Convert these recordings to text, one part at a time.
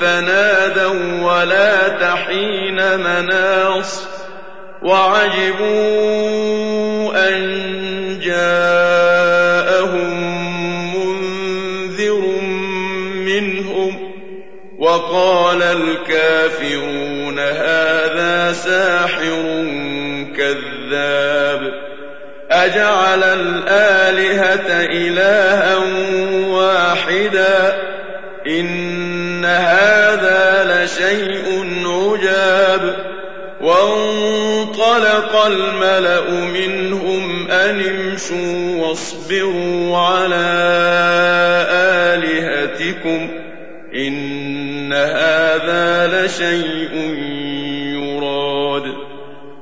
فنادوا ولا تحين مناص وعجبوا أن جاءهم منذر منهم وقال الكافرون هذا ساحر كذاب أجعل الآلهة إلها واحدا إن هذا لشيء عجاب. وانطلق الملأ منهم أن امشوا واصبروا على آلهتكم. إن هذا لشيء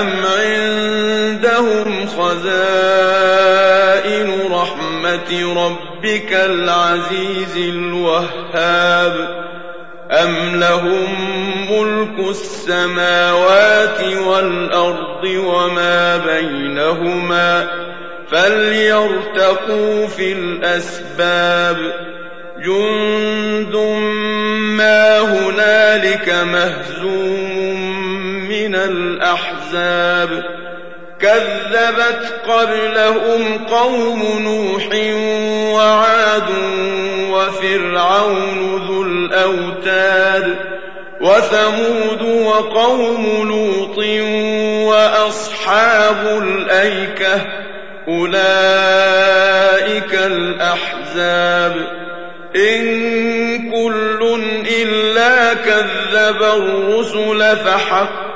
أم عندهم خزائن رحمة ربك العزيز الوهاب أم لهم ملك السماوات والأرض وما بينهما فليرتقوا في الأسباب جند ما هنالك مهزوم من الأحزاب كذبت قبلهم قوم نوح وعاد وفرعون ذو الأوتاد وثمود وقوم لوط وأصحاب الأيكة أولئك الأحزاب إن كل إلا كذب الرسل فحق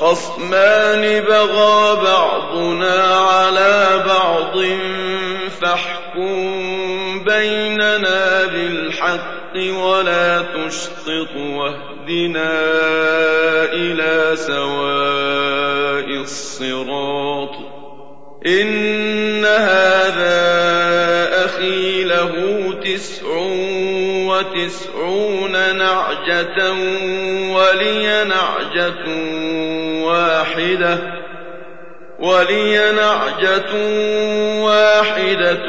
خصمان بغى بعضنا على بعض فاحكم بيننا بالحق ولا تشطط واهدنا إلى سواء الصراط إن هذا أخي له تسع وتسعون نعجة ولي نعجة واحدة ولي نعجة واحدة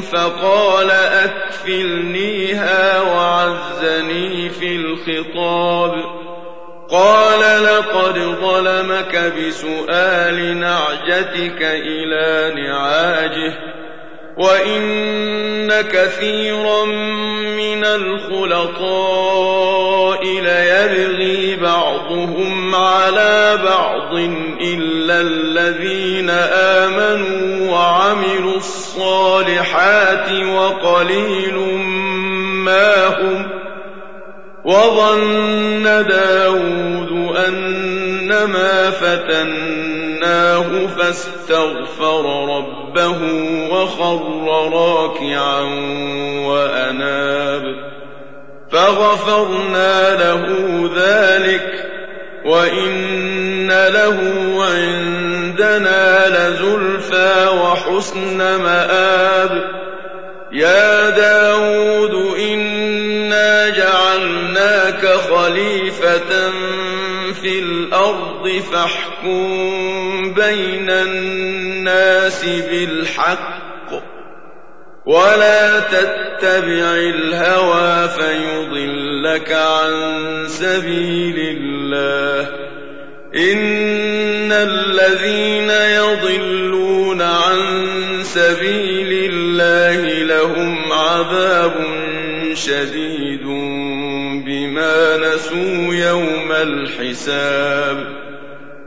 فقال أكفلنيها وعزني في الخطاب. قال لقد ظلمك بسؤال نعجتك إلى نعاجه. وإن كثيرا من الخلطاء ليبغي بعضهم على بعض إلا الذين آمنوا وعملوا الصالحات وقليل ما هم وظن داود أنما فتناه فاستغفر ربه وخر راكعا وأناب. فغفرنا له ذلك وإن له عندنا لزلفى وحسن مآب. يا داود إنا جعلناك خليفة في الأرض فاحكم بين الناس بالحق ولا تتبع الهوى فيضلك عن سبيل الله إن الذين يضلون عن سبيل الله لهم عذاب شديد بما نسوا يوم الحساب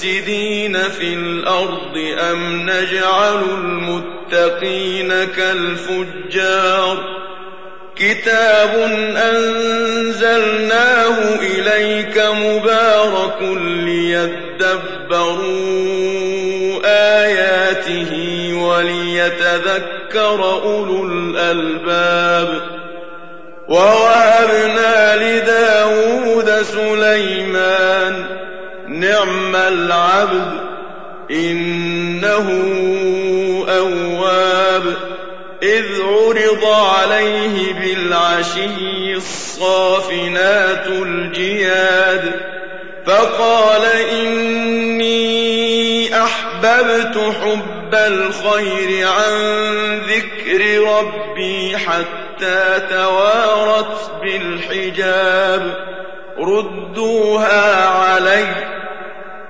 في الأرض أم نجعل المتقين كالفجار كتاب أنزلناه إليك مبارك ليدبروا آياته وليتذكر أولو الألباب ووهبنا لداود سليمان نعم العبد إنه أواب إذ عرض عليه بالعشي الصافنات الجياد فقال إني أحببت حب الخير عن ذكر ربي حتى توارت بالحجاب ردوها علي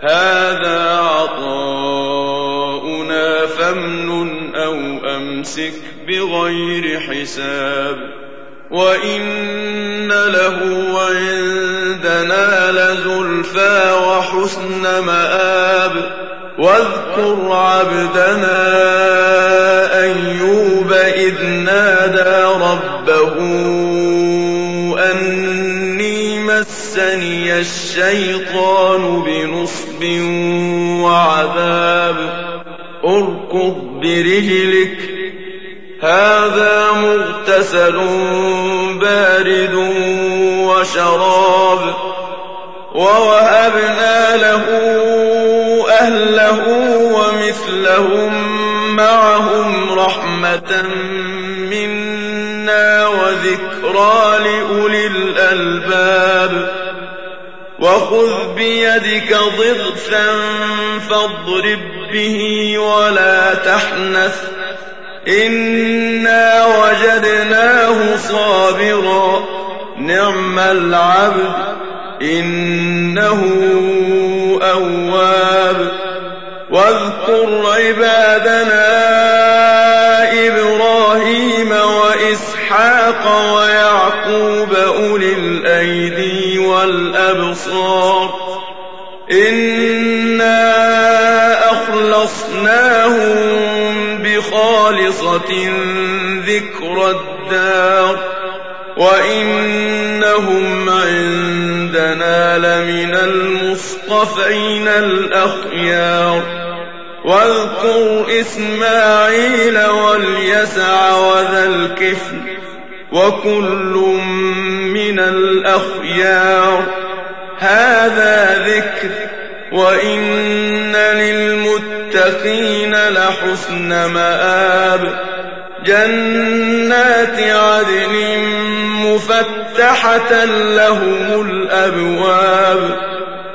هذا عطاؤنا فامنن أو أمسك بغير حساب وإن له عندنا لزلفى وحسن مآب واذكر عبدنا أيوب إذ نادى ربه مسني الشيطان بنصب وعذاب. اركض برجلك. هذا مغتسل بارد وشراب. ووهبنا له أهله ومثلهم معهم رحمة منا وذكرى الألباب وخذ بيدك ضغثا فاضرب به ولا تحنث. إنا وجدناه صابرا. نعم العبد. إنه أواب. واذكر عبادنا والأبصار. إنا أخلصناهم بخالصة ذكر الدار. وإنهم عندنا لمن المصطفين الأخيار. واذكر إسماعيل واليسع وذا الكفل. وكل من الأخيار. هذا ذكر وإن للمتقين لحسن مآب. جنات عدن مفتحة لهم الأبواب.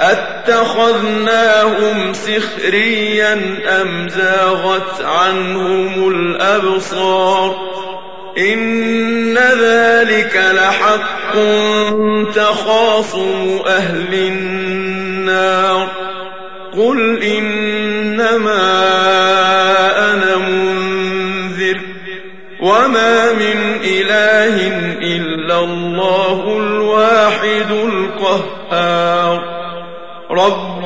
أتخذناهم سخريا أم زاغت عنهم الأبصار إن ذلك لحق تخاصم أهل النار قل إنما أنا منذر وما من إله إلا الله الواحد القهار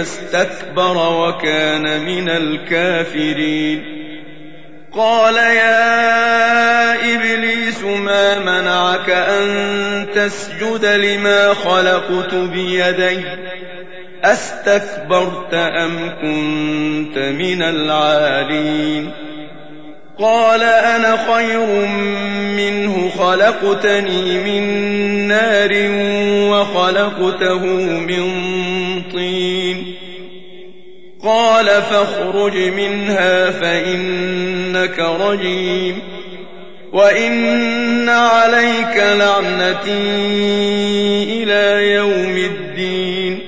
استكبر وكان من الكافرين. قال يا إبليس ما منعك أن تسجد لما خلقت بيدي؟ أستكبرت أم كنت من العالين؟ قال أنا خير منه خلقتني من نار وخلقته من طين. قال فاخرج منها فإنك رجيم وإن عليك لعنتي إلى يوم الدين.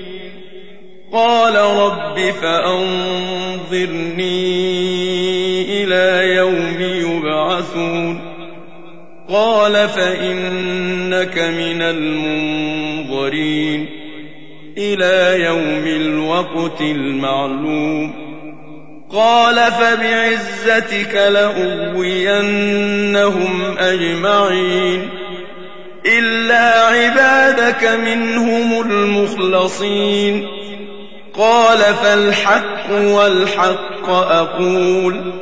قال رب فأنظرني إلى يوم يبعثون. قال فإنك من المنظرين. إلى يوم الوقت المعلوم. قال فبعزتك لأغوينهم أجمعين. إلا عبادك منهم المخلصين. قال فالحق والحق أقول.